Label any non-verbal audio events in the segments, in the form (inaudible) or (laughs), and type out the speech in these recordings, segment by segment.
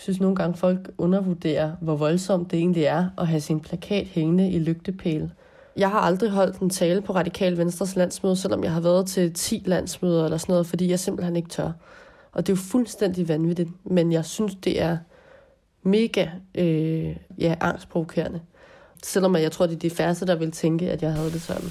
synes nogle gange, folk undervurderer, hvor voldsomt det egentlig er at have sin plakat hængende i lygtepæl. Jeg har aldrig holdt en tale på Radikal Venstres landsmøde, selvom jeg har været til 10 landsmøder eller sådan noget, fordi jeg simpelthen ikke tør. Og det er jo fuldstændig vanvittigt, men jeg synes, det er mega øh, ja, angstprovokerende. Selvom jeg tror, det er de færreste, der vil tænke, at jeg havde det sådan.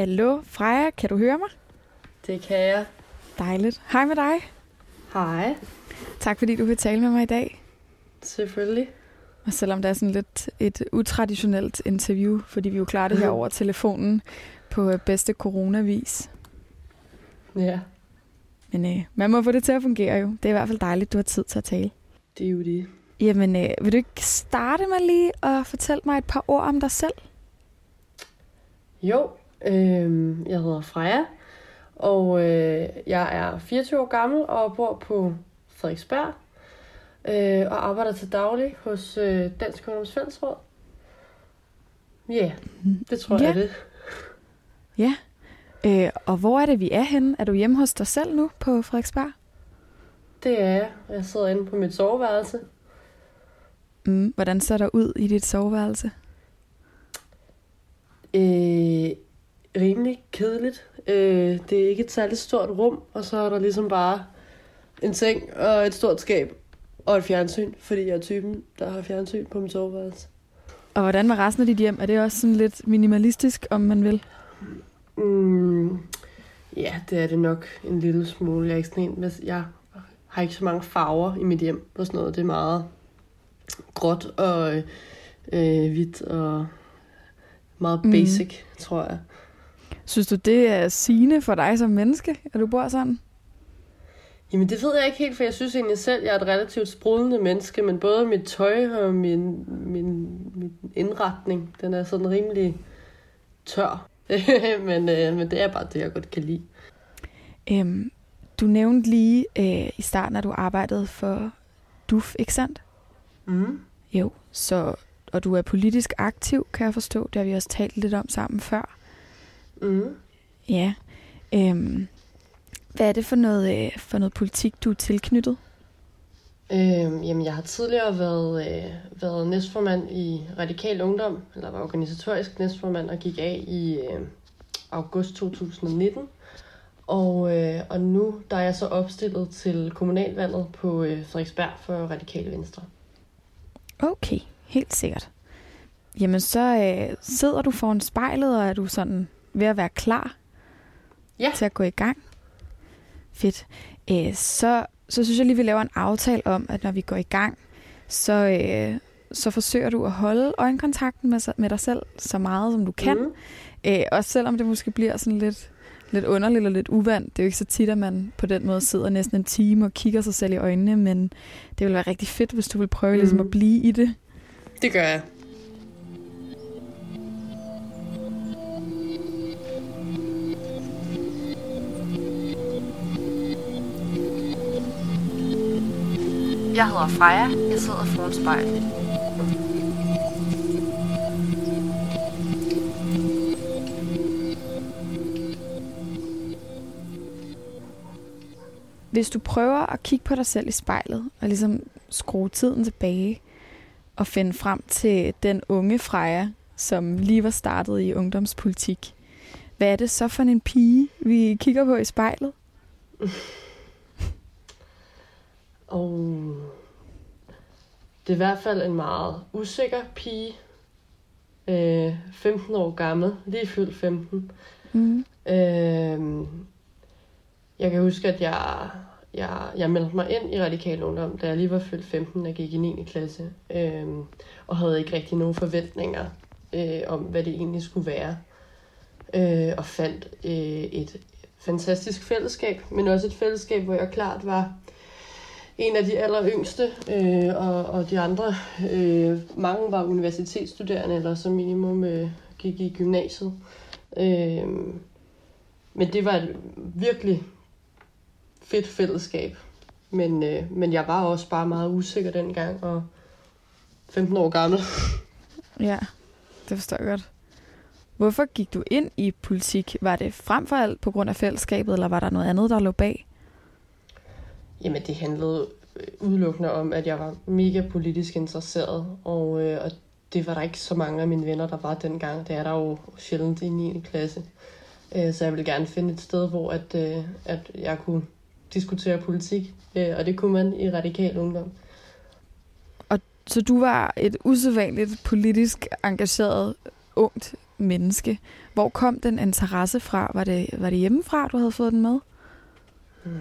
Hallo, Freja, kan du høre mig? Det kan jeg. Dejligt. Hej med dig. Hej. Tak fordi du vil tale med mig i dag. Selvfølgelig. Og selvom det er sådan lidt et utraditionelt interview, fordi vi jo klarer det her over telefonen på bedste coronavis. Ja. Men øh, man må få det til at fungere jo. Det er i hvert fald dejligt, du har tid til at tale. Det er jo det. Jamen, øh, vil du ikke starte med lige at fortælle mig et par ord om dig selv? Jo, øh, jeg hedder Freja, og øh, jeg er 24 år gammel og bor på Frederiksberg øh, og arbejder til daglig hos øh, Dansk Ungdoms Fællesråd. Ja, yeah, det tror Ja. jeg er det. Ja. Øh, og hvor er det, vi er henne? Er du hjemme hos dig selv nu på Frederiksberg? Det er jeg. Jeg sidder inde på mit soveværelse. Mm, hvordan ser der ud i dit soveværelse? Øh, rimelig kedeligt. Øh, det er ikke et særligt stort rum, og så er der ligesom bare en seng og et stort skab og et fjernsyn, fordi jeg er typen, der har fjernsyn på mit soveværelse. Og hvordan med resten af dit hjem? Er det også sådan lidt minimalistisk, om man vil? Mm, ja, det er det nok en lille smule. Jeg, er ikke sådan en, hvis- jeg har ikke så mange farver i mit hjem og sådan noget. Det er meget gråt og øh, hvidt og meget Mm. basic, mm. tror jeg. Synes du, det er sigende for dig som menneske, at du bor sådan? Jamen det ved jeg ikke helt, for jeg synes egentlig selv, jeg er et relativt sprudlende menneske, men både mit tøj og min, min, min indretning, den er sådan rimelig tør. (laughs) men, øh, men det er bare det, jeg godt kan lide. Øhm, du nævnte lige øh, i starten, at du arbejdede for DUF, ikke sandt? Mm. Jo. Så, og du er politisk aktiv, kan jeg forstå. Det har vi også talt lidt om sammen før. Mm. Ja. Øhm, hvad er det for noget, øh, for noget politik, du er tilknyttet? Øhm, jamen, jeg har tidligere været, øh, været næstformand i Radikal Ungdom, eller var organisatorisk næstformand, og gik af i øh, august 2019. Og, øh, og nu der er jeg så opstillet til kommunalvalget på øh, Frederiksberg for Radikale Venstre. Okay, helt sikkert. Jamen, så øh, sidder du foran spejlet, og er du sådan ved at være klar Ja. til at gå i gang? Fedt. Øh, så, så synes jeg lige, vi laver en aftale om, at når vi går i gang, så, øh, så forsøger du at holde øjenkontakten med, med dig selv så meget, som du kan. Mm. Øh, også selvom det måske bliver sådan lidt, lidt underligt og lidt uvandt. Det er jo ikke så tit, at man på den måde sidder næsten en time og kigger sig selv i øjnene, men det vil være rigtig fedt, hvis du vil prøve mm. ligesom Mhm. at blive i det. Det gør jeg. Jeg hedder Freja. Jeg sidder foran spejlet. Hvis du prøver at kigge på dig selv i spejlet, og ligesom skrue tiden tilbage, og finde frem til den unge Freja, som lige var startet i ungdomspolitik, hvad er det så for en pige, vi kigger på i spejlet? (laughs) Og det er i hvert fald en meget usikker pige. øh, 15 år gammel, lige fyldt 15. Mm. Øh, jeg kan huske, at jeg, jeg, jeg meldte mig ind i Radikal Ungdom, da jeg lige var fyldt 15 og gik i 9. klasse. Øh, og havde ikke rigtig nogen forventninger øh, om, hvad det egentlig skulle være. Øh, og fandt øh, et fantastisk fællesskab, men også et fællesskab, hvor jeg klart var en af de aller yngste, øh, og, og de andre, øh, mange var universitetsstuderende, eller som minimum øh, gik i gymnasiet. Øh, men det var et virkelig fedt fællesskab. Men, øh, men jeg var også bare meget usikker dengang, og 15 år gammel. (laughs) Ja, det forstår jeg godt. Hvorfor gik du ind i politik? Var det frem for alt på grund af fællesskabet, eller var der noget andet, der lå bag? Jamen, det handlede øh, udelukkende om, at jeg var mega politisk interesseret, og, øh, og det var der ikke så mange af mine venner, der var dengang. Det er der jo sjældent i 9. klasse. Øh, så jeg ville gerne finde et sted, hvor at, øh, at jeg kunne diskutere politik, øh, og det kunne man i radikal ungdom. Så du var et usædvanligt politisk engageret ungt menneske. Hvor kom den interesse fra? Var det, var det hjemmefra, du havde fået den med? Hmm.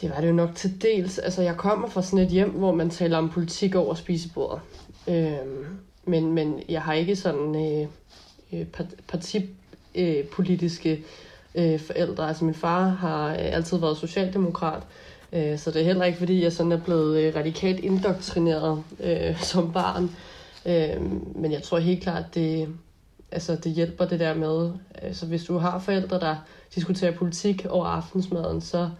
Det var det jo nok til dels. Altså, jeg kommer fra sådan et hjem, hvor man taler om politik over spisebordet. Øhm, men, men jeg har ikke sådan øh, øh partipolitiske øh, forældre. Altså, min far har øh, altid været socialdemokrat. Øh, så det er heller ikke, fordi jeg sådan er blevet øh, radikalt indoktrineret øh, (laughs) som barn. Øh, men jeg tror helt klart, det, altså, det hjælper det der med, altså hvis du har forældre, der diskuterer politik over aftensmaden, så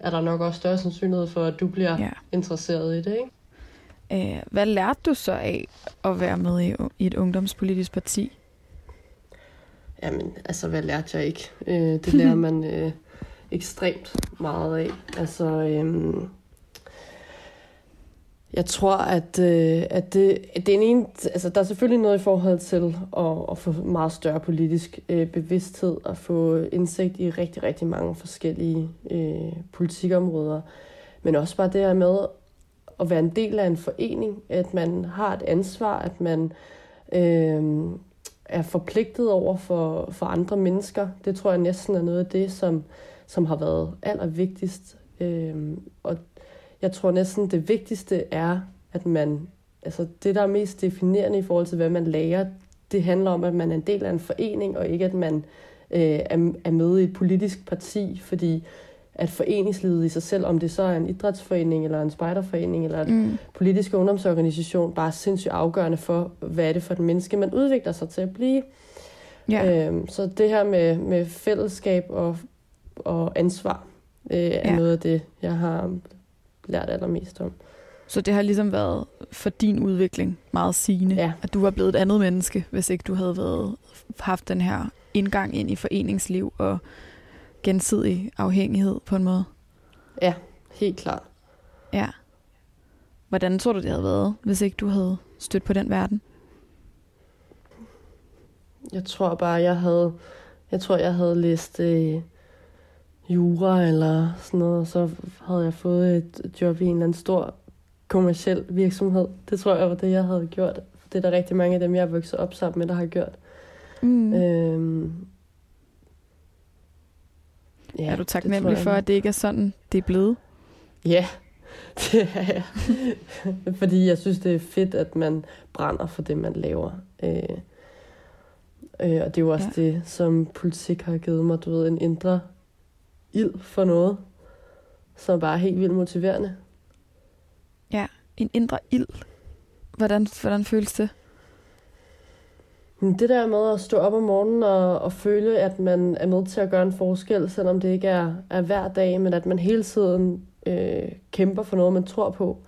er der nok også større sandsynlighed for, at du bliver ja. interesseret i det, ikke? Øh, hvad lærte du så af at være med i, i et ungdomspolitisk parti? Jamen, altså, hvad lærte jeg ikke? Øh, det lærer (laughs) man øh, ekstremt meget af. Altså, øh, jeg tror, at, øh, at det, det er en altså, der er selvfølgelig noget i forhold til at, at få meget større politisk øh, bevidsthed og få indsigt i rigtig, rigtig mange forskellige øh, politikområder. Men også bare det her med at være en del af en forening, at man har et ansvar, at man øh, er forpligtet over for, for andre mennesker. Det tror jeg næsten er noget af det, som, som har været allervigtigst. Øh, og jeg tror næsten det vigtigste er, at man, altså det der er mest definerende i forhold til, hvad man lærer, det handler om, at man er en del af en forening, og ikke at man øh, er, er med i et politisk parti, fordi at foreningslivet i sig selv, om det så er en idrætsforening, eller en spejderforening, eller en mm. politisk ungdomsorganisation, bare er sindssygt afgørende for, hvad er det for et menneske, man udvikler sig til at blive. Ja. Øhm, så det her med, med fællesskab og, og ansvar, øh, er ja. noget af det, jeg har lært allermest om. Så det har ligesom været for din udvikling meget sigende, ja. at du var blevet et andet menneske, hvis ikke du havde været, haft den her indgang ind i foreningsliv og gensidig afhængighed på en måde. Ja, helt klart. Ja. Hvordan tror du, det havde været, hvis ikke du havde stødt på den verden? Jeg tror bare, jeg havde, jeg tror, jeg havde læst øh, jura eller sådan noget, og så havde jeg fået et job i en eller anden stor kommersiel virksomhed. Det tror jeg var det, jeg havde gjort. Det er der rigtig mange af dem, jeg har vokset op sammen med, der har gjort. Mm. Øhm, ja, er du taknemmelig for, at det ikke er sådan, det er blevet? Ja, (laughs) det er jeg. Fordi jeg synes, det er fedt, at man brænder for det, man laver. Øh, øh, og det er jo også ja. det, som politik har givet mig, du ved, en indre ild for noget, som bare er helt vildt motiverende. Ja, en indre ild. Hvordan, hvordan føles det? Det der med at stå op om morgenen og, og føle, at man er med til at gøre en forskel, selvom det ikke er, er hver dag, men at man hele tiden øh, kæmper for noget, man tror på,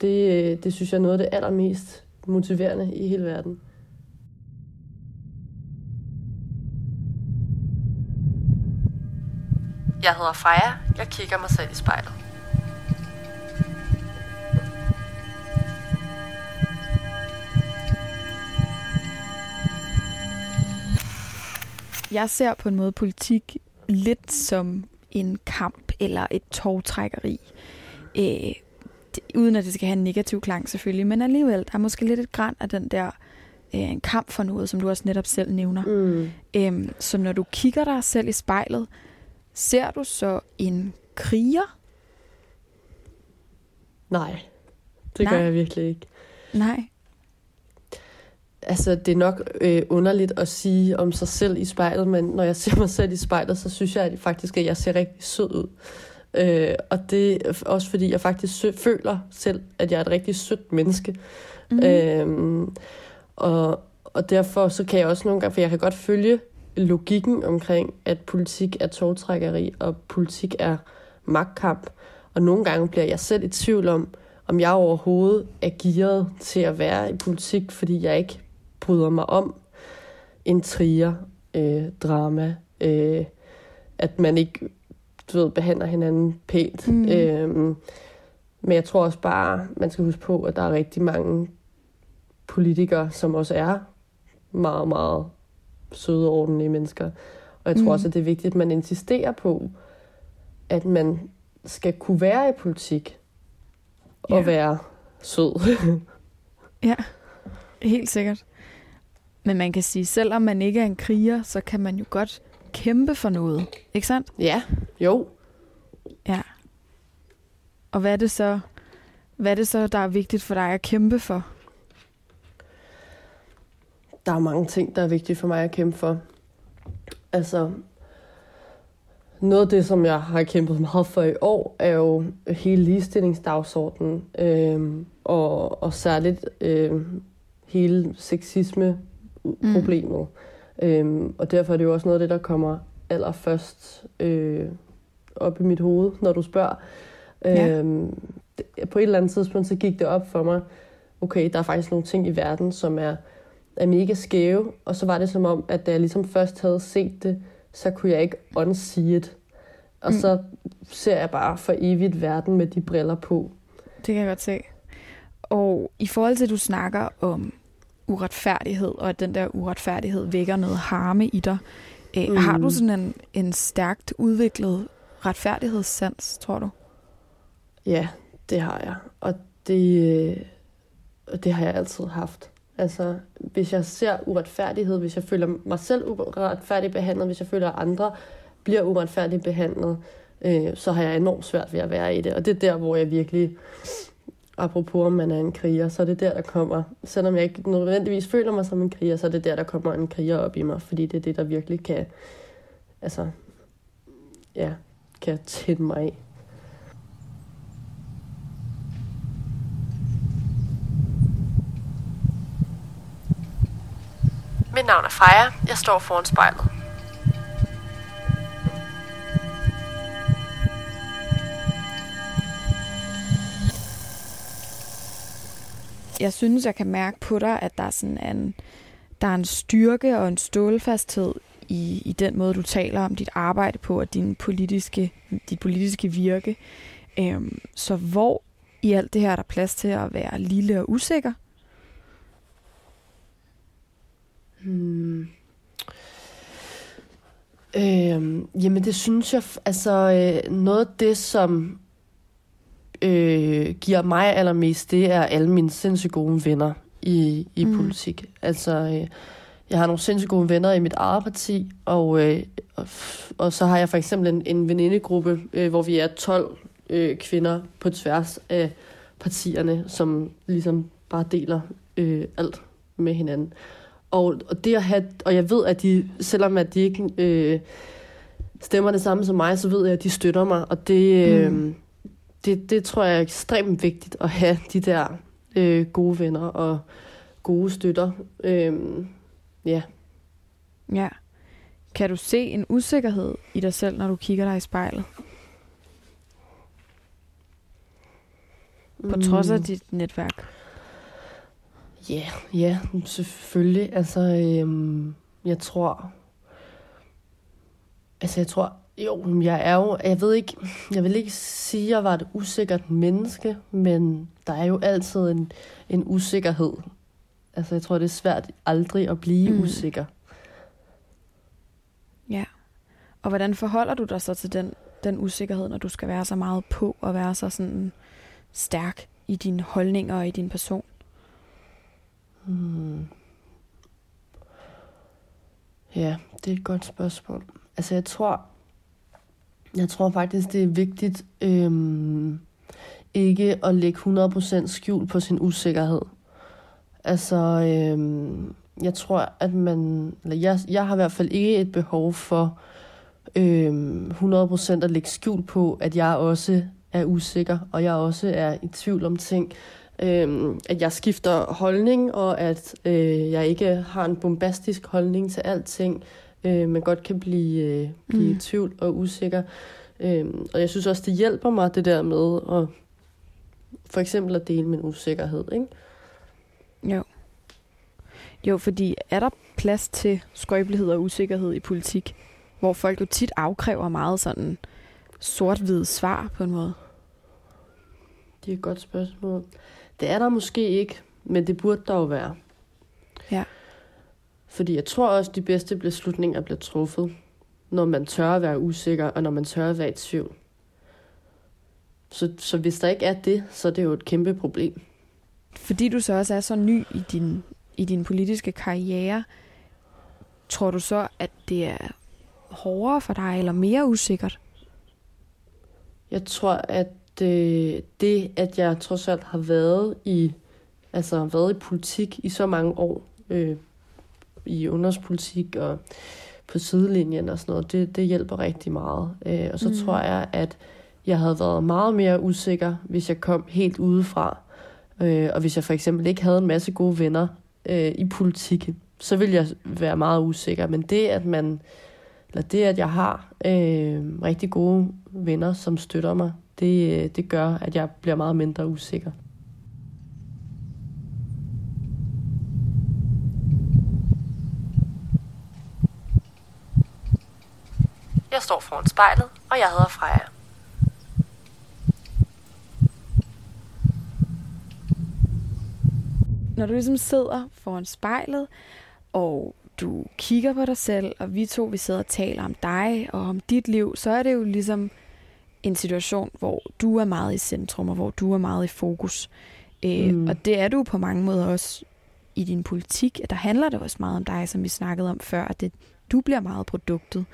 det, det synes jeg er noget af det allermest motiverende i hele verden. Jeg hedder Freja. Jeg kigger mig selv i spejlet. Jeg ser på en måde politik lidt som en kamp eller et togtrækkeri. Øh, uden at det skal have en negativ klang selvfølgelig, men alligevel, der er måske lidt et græn af den der øh, en kamp for noget, som du også netop selv nævner. Mm. Øhm, så når du kigger dig selv i spejlet, ser du så en kriger? Nej, det Nej. gør jeg virkelig ikke. Nej. Altså, det er nok øh, underligt at sige om sig selv i spejlet, men når jeg ser mig selv i spejlet, så synes jeg at faktisk, at jeg ser rigtig sød ud. Øh, og det er også fordi, jeg faktisk sø- føler selv, at jeg er et rigtig sødt menneske. Mm. Øhm, og, og derfor så kan jeg også nogle gange, for jeg kan godt følge logikken omkring, at politik er togtrækkeri, og politik er magtkamp. Og nogle gange bliver jeg selv i tvivl om, om jeg overhovedet er gearet til at være i politik, fordi jeg ikke bryder mig om intriger, øh, drama, øh, at man ikke du ved, behandler hinanden pænt. Mm. Øhm, men jeg tror også bare, man skal huske på, at der er rigtig mange politikere, som også er meget, meget søde ordentlige mennesker. Og jeg tror Mm. også, at det er vigtigt, at man insisterer på, at man skal kunne være i politik og Ja. være sød. (laughs) Ja, helt sikkert. Men man kan sige, selvom man ikke er en kriger, så kan man jo godt kæmpe for noget. Ikke sandt? ja, jo. Ja. Og hvad er det så, hvad er det så, der er vigtigt for dig at kæmpe for? Der er mange ting, der er vigtige for mig at kæmpe for. Altså, noget af det, som jeg har kæmpet meget for i år, er jo hele ligestillingsdagsordenen. Øhm, og, og særligt øhm, hele sexisme-problemet. Mm. Øhm, og derfor er det jo også noget af det, der kommer allerførst øh, op i mit hoved, når du spørger. Ja. Øhm, på et eller andet tidspunkt, så gik det op for mig, okay, der er faktisk nogle ting i verden, som er, er mega skæve. Og så var det som om, at da jeg ligesom først havde set det, så kunne jeg ikke unsee it. Og Mm. så ser jeg bare for evigt verden med de briller på. Det kan jeg godt se. Og i forhold til, at du snakker om uretfærdighed, og at den der uretfærdighed vækker noget harme i dig, øh, mm. Mm. har du sådan en, en stærkt udviklet retfærdighedssans, tror du? Ja, det har jeg. Og det, øh, og det har jeg altid haft. Altså, hvis jeg ser uretfærdighed, hvis jeg føler mig selv uretfærdigt behandlet, hvis jeg føler, at andre bliver uretfærdigt behandlet, øh, så har jeg enormt svært ved at være i det. Og det er der, hvor jeg virkelig, apropos om man er en kriger, så er det der, der kommer, selvom jeg ikke nødvendigvis føler mig som en kriger, så er det der, der kommer en kriger op i mig, fordi det er det, der virkelig kan, altså, ja, kan tænde mig af. Mit navn er Freja. Jeg står foran spejlet. Jeg synes, jeg kan mærke på dig, at der er sådan en, der er en styrke og en stålfasthed i, i den måde, du taler om dit arbejde på, og din politiske, dit politiske virke. Øhm, så hvor i alt det her er der plads til at være lille og usikker? Hmm. Øhm, jamen det synes jeg, altså øh, noget af det, som øh, giver mig allermest, det er alle mine sindssygt gode venner i, i Mm. politik. Altså, øh, jeg har nogle sindssygt gode venner i mit eget parti, og, øh, og, og så har jeg for eksempel en, en venindegruppe, øh, hvor vi er 12 øh, kvinder på tværs af partierne, som ligesom bare deler øh, alt med hinanden. Og, og det at have, og jeg ved, at de, selvom at de ikke øh, stemmer det samme som mig, så ved jeg, at de støtter mig, og det, øh, Mm. det, det tror jeg er ekstremt vigtigt at have de der øh, gode venner og gode støtter. Øh, ja. Ja. Kan du se en usikkerhed i dig selv, når du kigger dig i spejlet? På trods af Mm. dit netværk? Ja, yeah, ja, yeah, selvfølgelig. Altså, øhm, jeg tror... Altså, jeg tror... Jo, jeg er jo... Jeg ved ikke... Jeg vil ikke sige, at jeg var et usikkert menneske, men der er jo altid en, en usikkerhed. Altså, jeg tror, det er svært aldrig at blive mm. usikker. Ja. Og hvordan forholder du dig så til den, den usikkerhed, når du skal være så meget på og være så sådan stærk i dine holdninger og i din person? Hmm. Ja, det er et godt spørgsmål. Altså, jeg tror, jeg tror faktisk, det er vigtigt øhm, ikke at lægge 100% skjul på sin usikkerhed. Altså, øhm, jeg tror, at man... Eller jeg, jeg har i hvert fald ikke et behov for øhm, 100% at lægge skjul på, at jeg også er usikker, og jeg også er i tvivl om ting. Øhm, at jeg skifter holdning, og at øh, jeg ikke har en bombastisk holdning til alting, øh, men godt kan blive, øh, blive mm. i tvivl og usikker. Øhm, og jeg synes også, det hjælper mig, det der med at for eksempel at dele min usikkerhed, ikke? Jo. Jo, fordi er der plads til skrøbelighed og usikkerhed i politik, hvor folk jo tit afkræver meget sådan sort-hvide svar på en måde? Det er et godt spørgsmål. Det er der måske ikke, men det burde der jo være. Ja. Fordi jeg tror også, de bedste beslutninger bliver truffet, når man tør at være usikker, og når man tør at være i tvivl. Så, så hvis der ikke er det, så er det jo et kæmpe problem. Fordi du så også er så ny i din, i din politiske karriere, tror du så, at det er hårdere for dig, eller mere usikkert? Jeg tror, at det, øh, det at jeg trods alt har været i, altså været i politik i så mange år, øh, i ungdomspolitik og på sidelinjen og sådan noget, det, det hjælper rigtig meget. Øh, og så mm. tror jeg, at jeg havde været meget mere usikker, hvis jeg kom helt udefra. Øh, og hvis jeg for eksempel ikke havde en masse gode venner øh, i politik, så ville jeg være meget usikker. Men det, at man, eller det, at jeg har øh, rigtig gode venner, som støtter mig, det, øh, det gør, at jeg bliver meget mindre usikker. Jeg står foran spejlet, og jeg hedder Freja. Når du ligesom sidder foran spejlet, og du kigger på dig selv, og vi to vi sidder og taler om dig og om dit liv, så er det jo ligesom en situation, hvor du er meget i centrum, og hvor du er meget i fokus. Øh, mm. Og det er du på mange måder også i din politik, at der handler det også meget om dig, som vi snakkede om før, at det, du bliver meget produktet.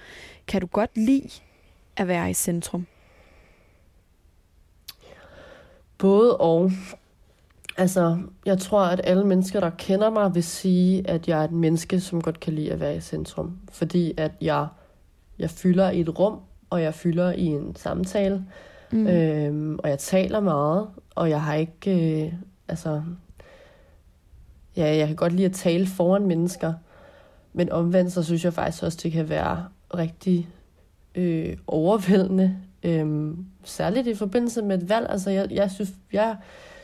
Kan du godt lide at være i centrum? Både og. Altså, jeg tror, at alle mennesker, der kender mig, vil sige, at jeg er et menneske, som godt kan lide at være i centrum. Fordi at jeg, jeg fylder i et rum, og jeg fylder i en samtale. Mm. Øhm, og jeg taler meget, og jeg har ikke... Øh, altså... Ja, jeg kan godt lide at tale foran mennesker. Men omvendt, så synes jeg faktisk også, det kan være rigtig øh, overvældende. Øh, særligt i forbindelse med et valg. Altså, jeg, jeg synes, jeg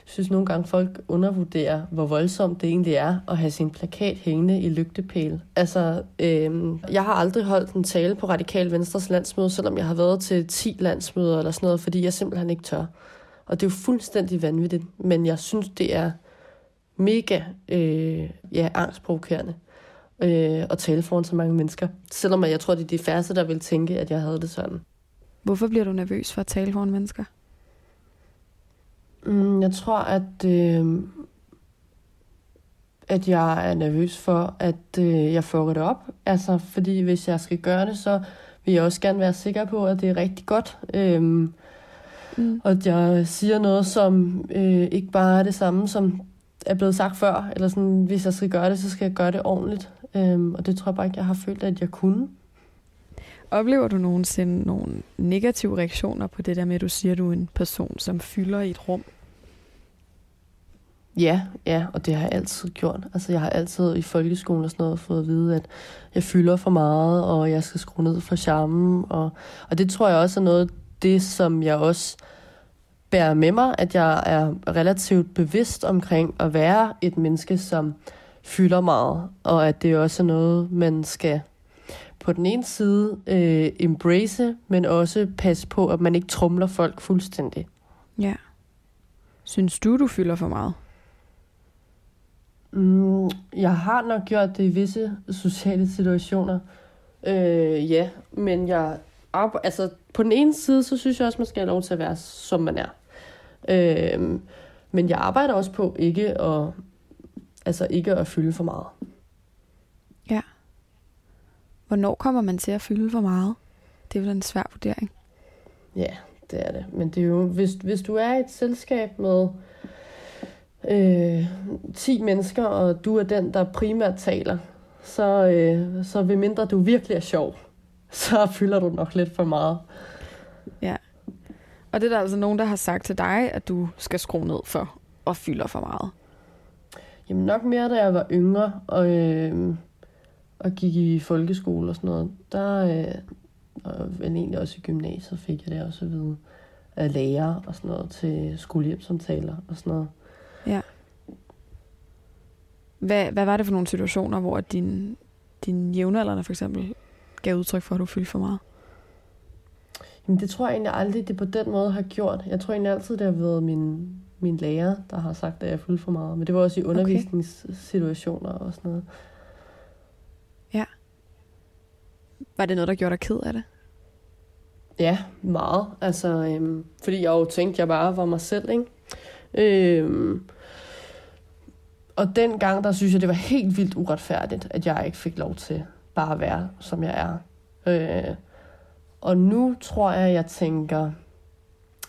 synes nogle gange, folk undervurderer, hvor voldsomt det egentlig er at have sin plakat hængende i lygtepæl. Altså, øhm, jeg har aldrig holdt en tale på Radikal Venstres landsmøde, selvom jeg har været til 10 landsmøder eller sådan noget, fordi jeg simpelthen ikke tør. Og det er jo fuldstændig vanvittigt, men jeg synes, det er mega øh, ja, angstprovokerende øh, at tale foran så mange mennesker. Selvom jeg tror, det er de færreste, der vil tænke, at jeg havde det sådan. Hvorfor bliver du nervøs for at tale foran mennesker? Mm, jeg tror, at, øh, at jeg er nervøs for, at øh, jeg får det op. Altså, fordi hvis jeg skal gøre det, så vil jeg også gerne være sikker på, at det er rigtig godt. Øh, mm. Og jeg siger noget, som øh, ikke bare er det samme, som er blevet sagt før. Eller sådan, hvis jeg skal gøre det, så skal jeg gøre det ordentligt. Øh, og det tror jeg bare ikke, jeg har følt, at jeg kunne. Oplever du nogensinde nogle negative reaktioner på det der med, at du siger, at du er en person, som fylder i et rum? Ja, ja, og det har jeg altid gjort. Altså, jeg har altid i folkeskolen og sådan noget fået at vide, at jeg fylder for meget, og jeg skal skrue ned for charmen. Og, og det tror jeg også er noget det, som jeg også bærer med mig, at jeg er relativt bevidst omkring at være et menneske, som fylder meget, og at det også er noget, man skal på den ene side øh, embrace, men også passe på, at man ikke trumler folk fuldstændig. Ja. Synes du, du fylder for meget? Mm, jeg har nok gjort det i visse sociale situationer. Øh, ja, men jeg altså på den ene side, så synes jeg også, man skal have lov til at være, som man er. Øh, men jeg arbejder også på ikke at, altså ikke at fylde for meget. Ja. Hvornår kommer man til at fylde for meget? Det er vel en svær vurdering. Ja, det er det. Men det er jo, hvis, hvis du er i et selskab med øh, 10 mennesker, og du er den, der primært taler, så, øh, så ved mindre du virkelig er sjov, (laughs) så fylder du nok lidt for meget. Ja. Og det er der altså nogen, der har sagt til dig, at du skal skrue ned for og fylder for meget. Jamen nok mere, da jeg var yngre og, øh, og gik i folkeskole og sådan noget. Der, øh, og vel egentlig også i gymnasiet fik jeg det også at vide af lærer og sådan noget til skolehjemsamtaler og sådan noget. Ja. Hvad, hvad var det for nogle situationer, hvor din, din jævnaldrende for eksempel gav udtryk for, at du fyldte for meget? Jamen det tror jeg egentlig aldrig, det på den måde har gjort. Jeg tror egentlig altid, det har været min, min lærer, der har sagt, at jeg fyldte for meget. Men det var også i undervisningssituationer og sådan noget. Ja. Var det noget, der gjorde dig ked af det? Ja, meget. Altså, øhm, fordi jeg jo tænkte, at jeg bare var mig selv, ikke? Øhm, og dengang, der synes jeg, det var helt vildt uretfærdigt, at jeg ikke fik lov til bare at være, som jeg er. Øh, og nu tror jeg, jeg tænker,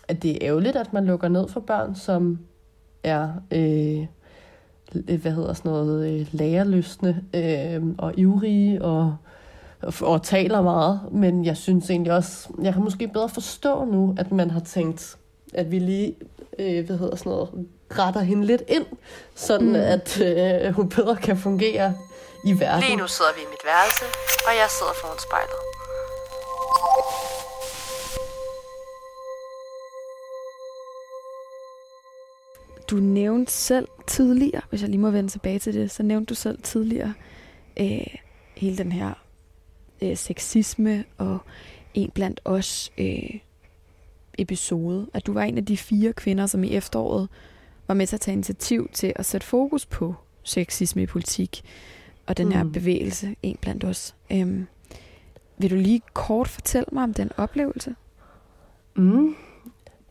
at det er ærgerligt, at man lukker ned for børn, som er, øh, hvad hedder sådan noget, øh, lærerløsne øh, og ivrige og, og, og taler meget. Men jeg synes egentlig også, jeg kan måske bedre forstå nu, at man har tænkt, at vi lige, øh, hvad hedder sådan noget, retter hende lidt ind, sådan mm. at øh, hun bedre kan fungere i verden. Lige nu sidder vi i mit værelse, og jeg sidder foran spejlet. Du nævnte selv tidligere, hvis jeg lige må vende tilbage til det, så nævnte du selv tidligere øh, hele den her øh, sexisme og en blandt os øh, episode, at du var en af de fire kvinder, som i efteråret var med til at tage initiativ til at sætte fokus på sexisme i politik og den her mm. bevægelse, en blandt os. Øhm, vil du lige kort fortælle mig om den oplevelse? Mm.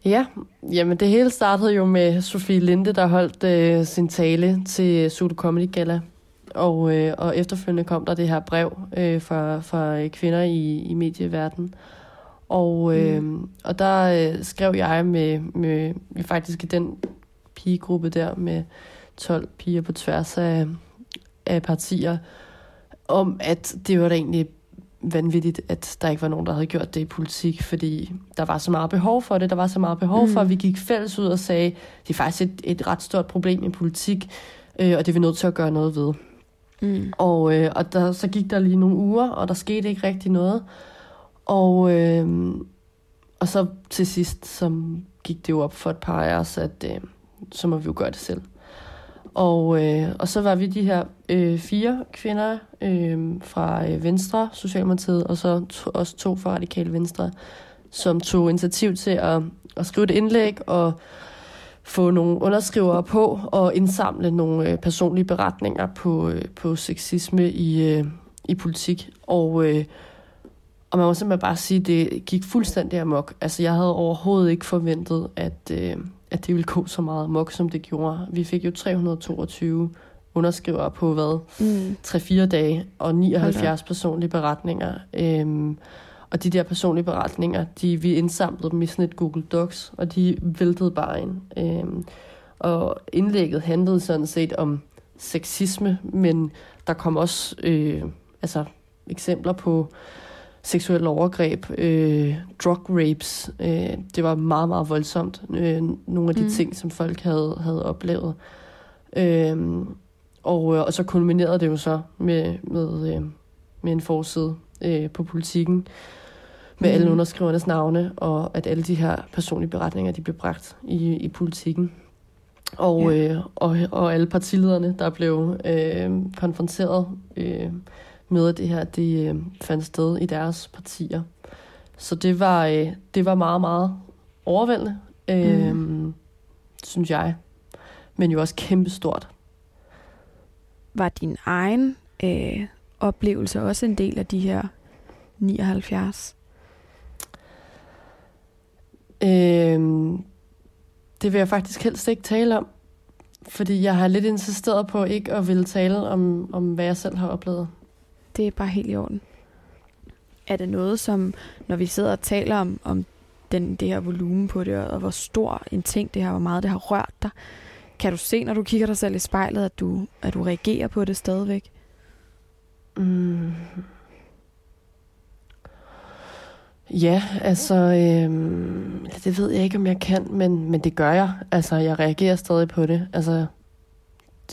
Ja, jamen det hele startede jo med Sofie Linde, der holdt øh, sin tale til Sudo Comedy Gala. Og, øh, og efterfølgende kom der det her brev øh, fra, fra kvinder i, i medieverdenen. Og, øh, mm. og der øh, skrev jeg med, med, med faktisk i den pigegruppe der med 12 piger på tværs af, af partier, om at det var da egentlig vanvittigt, at der ikke var nogen, der havde gjort det i politik, fordi der var så meget behov for det. Der var så meget behov mm. for, at vi gik fælles ud og sagde, det er faktisk et, et ret stort problem i politik, øh, og det er vi nødt til at gøre noget ved. Mm. Og, øh, og der, så gik der lige nogle uger, og der skete ikke rigtig noget. Og, øh, og så til sidst, så gik det jo op for et par af os, at øh, så må vi jo gøre det selv. Og, øh, og så var vi de her øh, fire kvinder øh, fra øh, Venstre, Socialdemokratiet, og så to, også to fra Radikale Venstre, som tog initiativ til at, at skrive et indlæg og få nogle underskrivere på og indsamle nogle øh, personlige beretninger på, øh, på sexisme i, øh, i politik. Og, øh, og man må simpelthen bare sige, at det gik fuldstændig amok. Altså jeg havde overhovedet ikke forventet, at... Øh, at det ville gå så meget mok, som det gjorde. Vi fik jo 322 underskrivere på hvad? Mm. 3-4 dage, og 79 okay. personlige beretninger. Øhm, og de der personlige beretninger, de, vi indsamlede dem i sådan et Google Docs, og de væltede bare ind. Øhm, og indlægget handlede sådan set om sexisme, men der kom også øh, altså, eksempler på seksuelle overgreb, øh, drug rapes. Øh, det var meget, meget voldsomt. Øh, nogle af de mm. ting, som folk havde, havde oplevet. Øh, og, øh, og så kulminerede det jo så med, med, øh, med en forside øh, på politikken med mm. alle underskrivernes navne, og at alle de her personlige beretninger, de blev bragt i, i politikken. Og, ja. øh, og, og alle partilederne, der blev øh, konfronteret øh, med, at det her det, øh, fandt sted i deres partier. Så det var, øh, det var meget, meget overvældende, øh, mm. synes jeg. Men jo også kæmpestort. Var din egen øh, oplevelse også en del af de her 79? Øh, det vil jeg faktisk helst ikke tale om. Fordi jeg har lidt insisteret på ikke at ville tale om, om hvad jeg selv har oplevet det er bare helt i orden. Er det noget, som, når vi sidder og taler om, om den, det her volumen på det, og hvor stor en ting det her, hvor meget det har rørt dig, kan du se, når du kigger dig selv i spejlet, at du, at du reagerer på det stadigvæk? Mm. Ja, altså, øhm, det ved jeg ikke, om jeg kan, men, men det gør jeg. Altså, jeg reagerer stadig på det. Altså,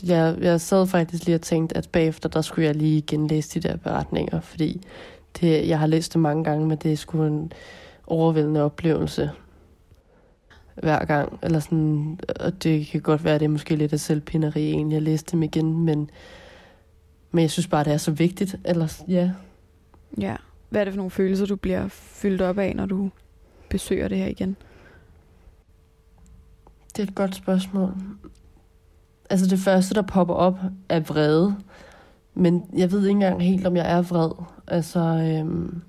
jeg, jeg sad faktisk lige og tænkte, at bagefter, der skulle jeg lige genlæse de der beretninger, fordi det, jeg har læst det mange gange, men det er sgu en overvældende oplevelse hver gang. Eller sådan, og det kan godt være, at det er måske lidt af selvpinderi, egentlig, jeg læste dem igen, men, men jeg synes bare, det er så vigtigt. Eller, ja. Ja. Hvad er det for nogle følelser, du bliver fyldt op af, når du besøger det her igen? Det er et godt spørgsmål. Altså det første, der popper op, er vrede. Men jeg ved ikke engang helt, om jeg er vred. Altså, øhm,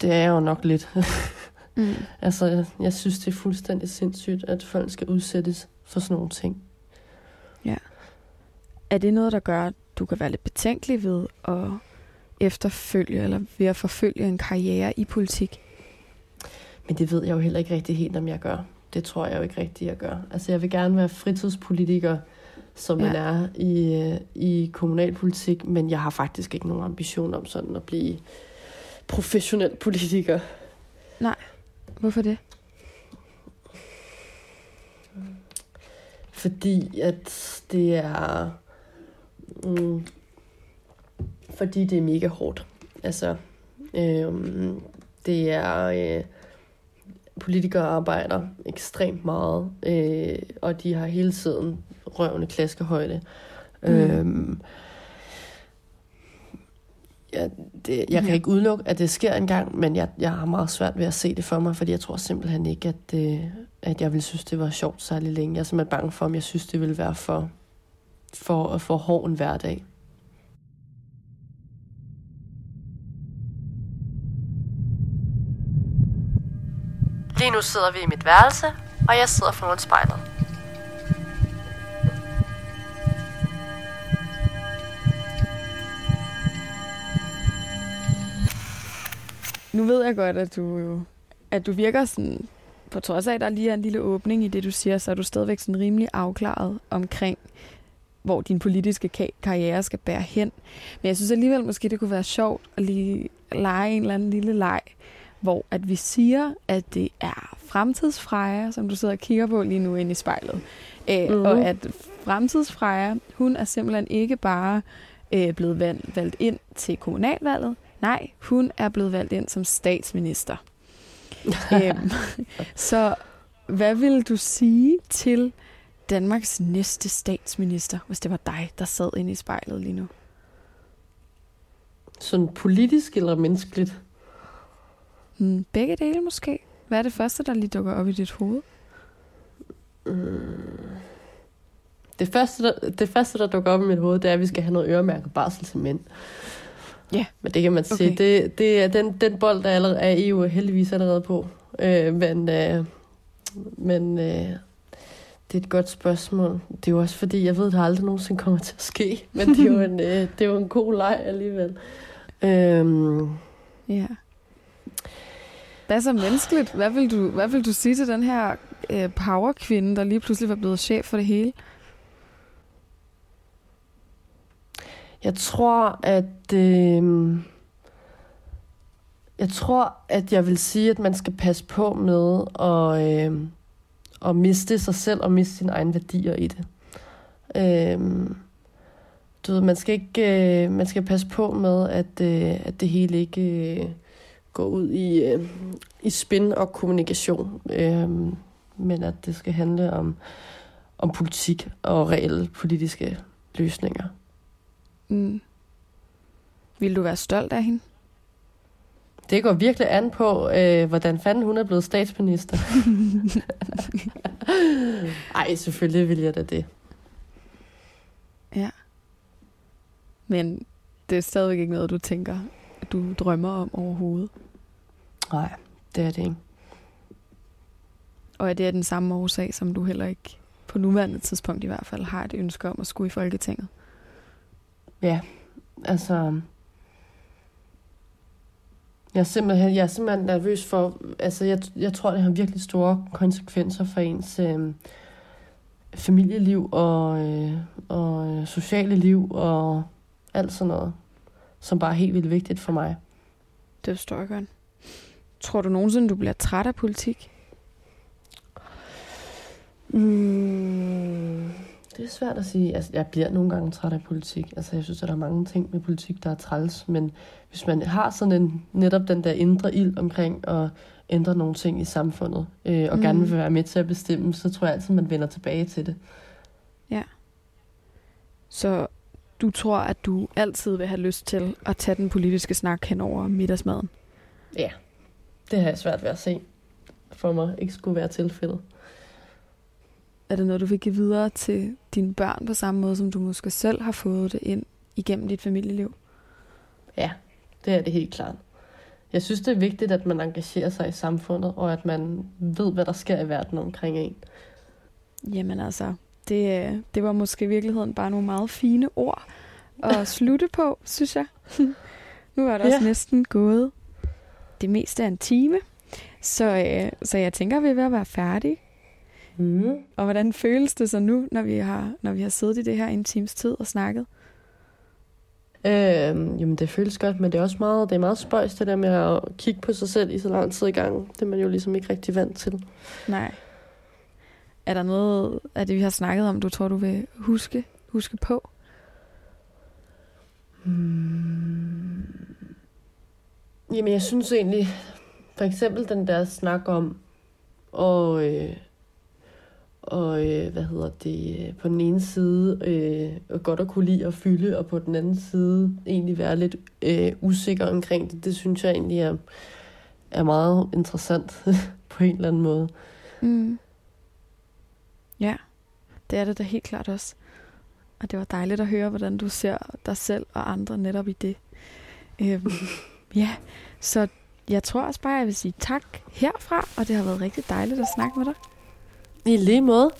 det er jeg jo nok lidt. (laughs) mm. altså, jeg, jeg synes, det er fuldstændig sindssygt, at folk skal udsættes for sådan nogle ting. Ja. Er det noget, der gør, at du kan være lidt betænkelig ved at efterfølge, eller ved at forfølge en karriere i politik? Men det ved jeg jo heller ikke rigtig helt, om jeg gør. Det tror jeg jo ikke rigtigt, jeg gør. Altså, jeg vil gerne være fritidspolitiker, som ja. man er i, øh, i kommunalpolitik, men jeg har faktisk ikke nogen ambition om sådan at blive professionel politiker. Nej. Hvorfor det? Fordi at det er... Mm, fordi det er mega hårdt. Altså, øhm, det er... Øh, politikere arbejder ekstremt meget, øh, og de har hele tiden røvende klaskehøjde. Mm. Øhm, ja, det, jeg kan ikke udelukke, at det sker engang, men jeg, jeg har meget svært ved at se det for mig, fordi jeg tror simpelthen ikke, at, det, at jeg vil synes, det var sjovt særlig længe. Jeg er simpelthen bange for, om jeg synes, det ville være for, for, for hård en hverdag. Lige nu sidder vi i mit værelse, og jeg sidder foran spejlet. Nu ved jeg godt, at du jo at du virker sådan, på trods af, at der lige er en lille åbning i det, du siger, så er du stadigvæk sådan rimelig afklaret omkring, hvor din politiske karriere skal bære hen. Men jeg synes alligevel måske, det kunne være sjovt at lige lege en eller anden lille leg, hvor at vi siger, at det er fremtidsfreja, som du sidder og kigger på lige nu inde i spejlet. Øh, mm. Og at fremtidsfreja, hun er simpelthen ikke bare øh, blevet valgt, valgt ind til kommunalvalget. Nej, hun er blevet valgt ind som statsminister. (laughs) øhm, så hvad vil du sige til Danmarks næste statsminister, hvis det var dig, der sad inde i spejlet lige nu? Sådan politisk eller menneskeligt? Hmm, begge dele måske. Hvad er det første, der lige dukker op i dit hoved? Mm. Det, første, der, det første, der dukker op i mit hoved, det er, at vi skal have noget øremærket barsel til mænd. Ja. Yeah. Men det kan man sige. Okay. Det, det er den, den bold, der allerede er EU heldigvis allerede på. Øh, men øh, men øh, det er et godt spørgsmål. Det er jo også fordi, jeg ved, at det aldrig nogensinde kommer til at ske. Men det er jo (laughs) en, øh, det er jo en god leg alligevel. Øh, ja. Hvad så menneskeligt? Hvad vil du, hvad vil du sige til den her øh, powerkvinde, der lige pludselig var blevet chef for det hele? Jeg tror, at... Øh, jeg tror, at jeg vil sige, at man skal passe på med at, øh, at miste sig selv og miste sine egne værdier i det. Øh, du ved, man skal ikke, øh, man skal passe på med, at, øh, at det hele ikke øh, går ud i, øh, i spin og kommunikation, øh, men at det skal handle om, om politik og reelle politiske løsninger. Mm. Vil du være stolt af hende? Det går virkelig an på, øh, hvordan fanden hun er blevet statsminister. (laughs) Ej, selvfølgelig vil jeg da det. Ja. Men det er stadigvæk ikke noget, du tænker, du drømmer om overhovedet. Nej, det er det ikke. Og er det af den samme årsag, som du heller ikke på nuværende tidspunkt i hvert fald har et ønske om at skulle i Folketinget? Ja, altså Jeg er simpelthen, jeg er simpelthen nervøs for, altså jeg, jeg tror, det har virkelig store konsekvenser for ens øh, familieliv og, øh, og øh, sociale liv og alt sådan noget, som bare er helt vildt vigtigt for mig. Det forstår jeg godt. Tror du nogensinde, du bliver træt af politik? Mm, det er svært at sige. Altså, jeg bliver nogle gange træt af politik. Altså, jeg synes, at der er mange ting med politik, der er træls. Men hvis man har sådan en, netop den der indre ild omkring at ændre nogle ting i samfundet, øh, og mm. gerne vil være med til at bestemme, så tror jeg altid, man vender tilbage til det. Ja. Så du tror, at du altid vil have lyst til at tage den politiske snak hen over middagsmaden? Ja, det har jeg svært ved at se for mig ikke skulle være tilfældet. Er det noget, du vil give videre til dine børn på samme måde, som du måske selv har fået det ind igennem dit familieliv? Ja, det er det helt klart. Jeg synes, det er vigtigt, at man engagerer sig i samfundet, og at man ved, hvad der sker i verden omkring en. Jamen altså, det, det var måske i virkeligheden bare nogle meget fine ord at (laughs) slutte på, synes jeg. nu er det også ja. næsten gået det meste af en time, så, øh, så jeg tænker, vi er ved at være færdige. Mm. Og hvordan føles det så nu, når vi har, når vi har siddet i det her en times tid og snakket? Øhm, jamen det føles godt, men det er også meget, det er meget spøjs det der med at kigge på sig selv i så lang tid i gang. Det er man jo ligesom ikke rigtig vant til. Nej. Er der noget af det, vi har snakket om, du tror, du vil huske, huske på? Hmm. Jamen jeg synes egentlig, for eksempel den der snak om, og øh, og øh, hvad hedder det, øh, på den ene side øh, godt at kunne lide at fylde, og på den anden side egentlig være lidt øh, usikker omkring det. Det synes jeg egentlig er, er meget interessant (laughs) på en eller anden måde. Mm. Ja, det er det da helt klart også. Og det var dejligt at høre, hvordan du ser dig selv og andre netop i det. Øhm, (laughs) ja, så jeg tror også bare, jeg vil sige tak herfra, og det har været rigtig dejligt at snakke med dig. I lige måde.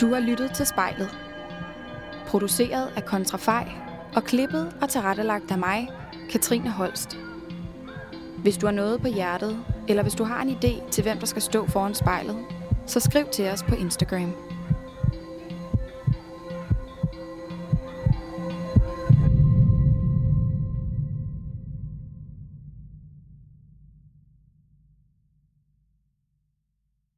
Du har lyttet til spejlet. Produceret af Kontrafej og klippet og tilrettelagt af mig, Katrine Holst. Hvis du har noget på hjertet, eller hvis du har en idé til, hvem der skal stå foran spejlet, så skriv til os på Instagram.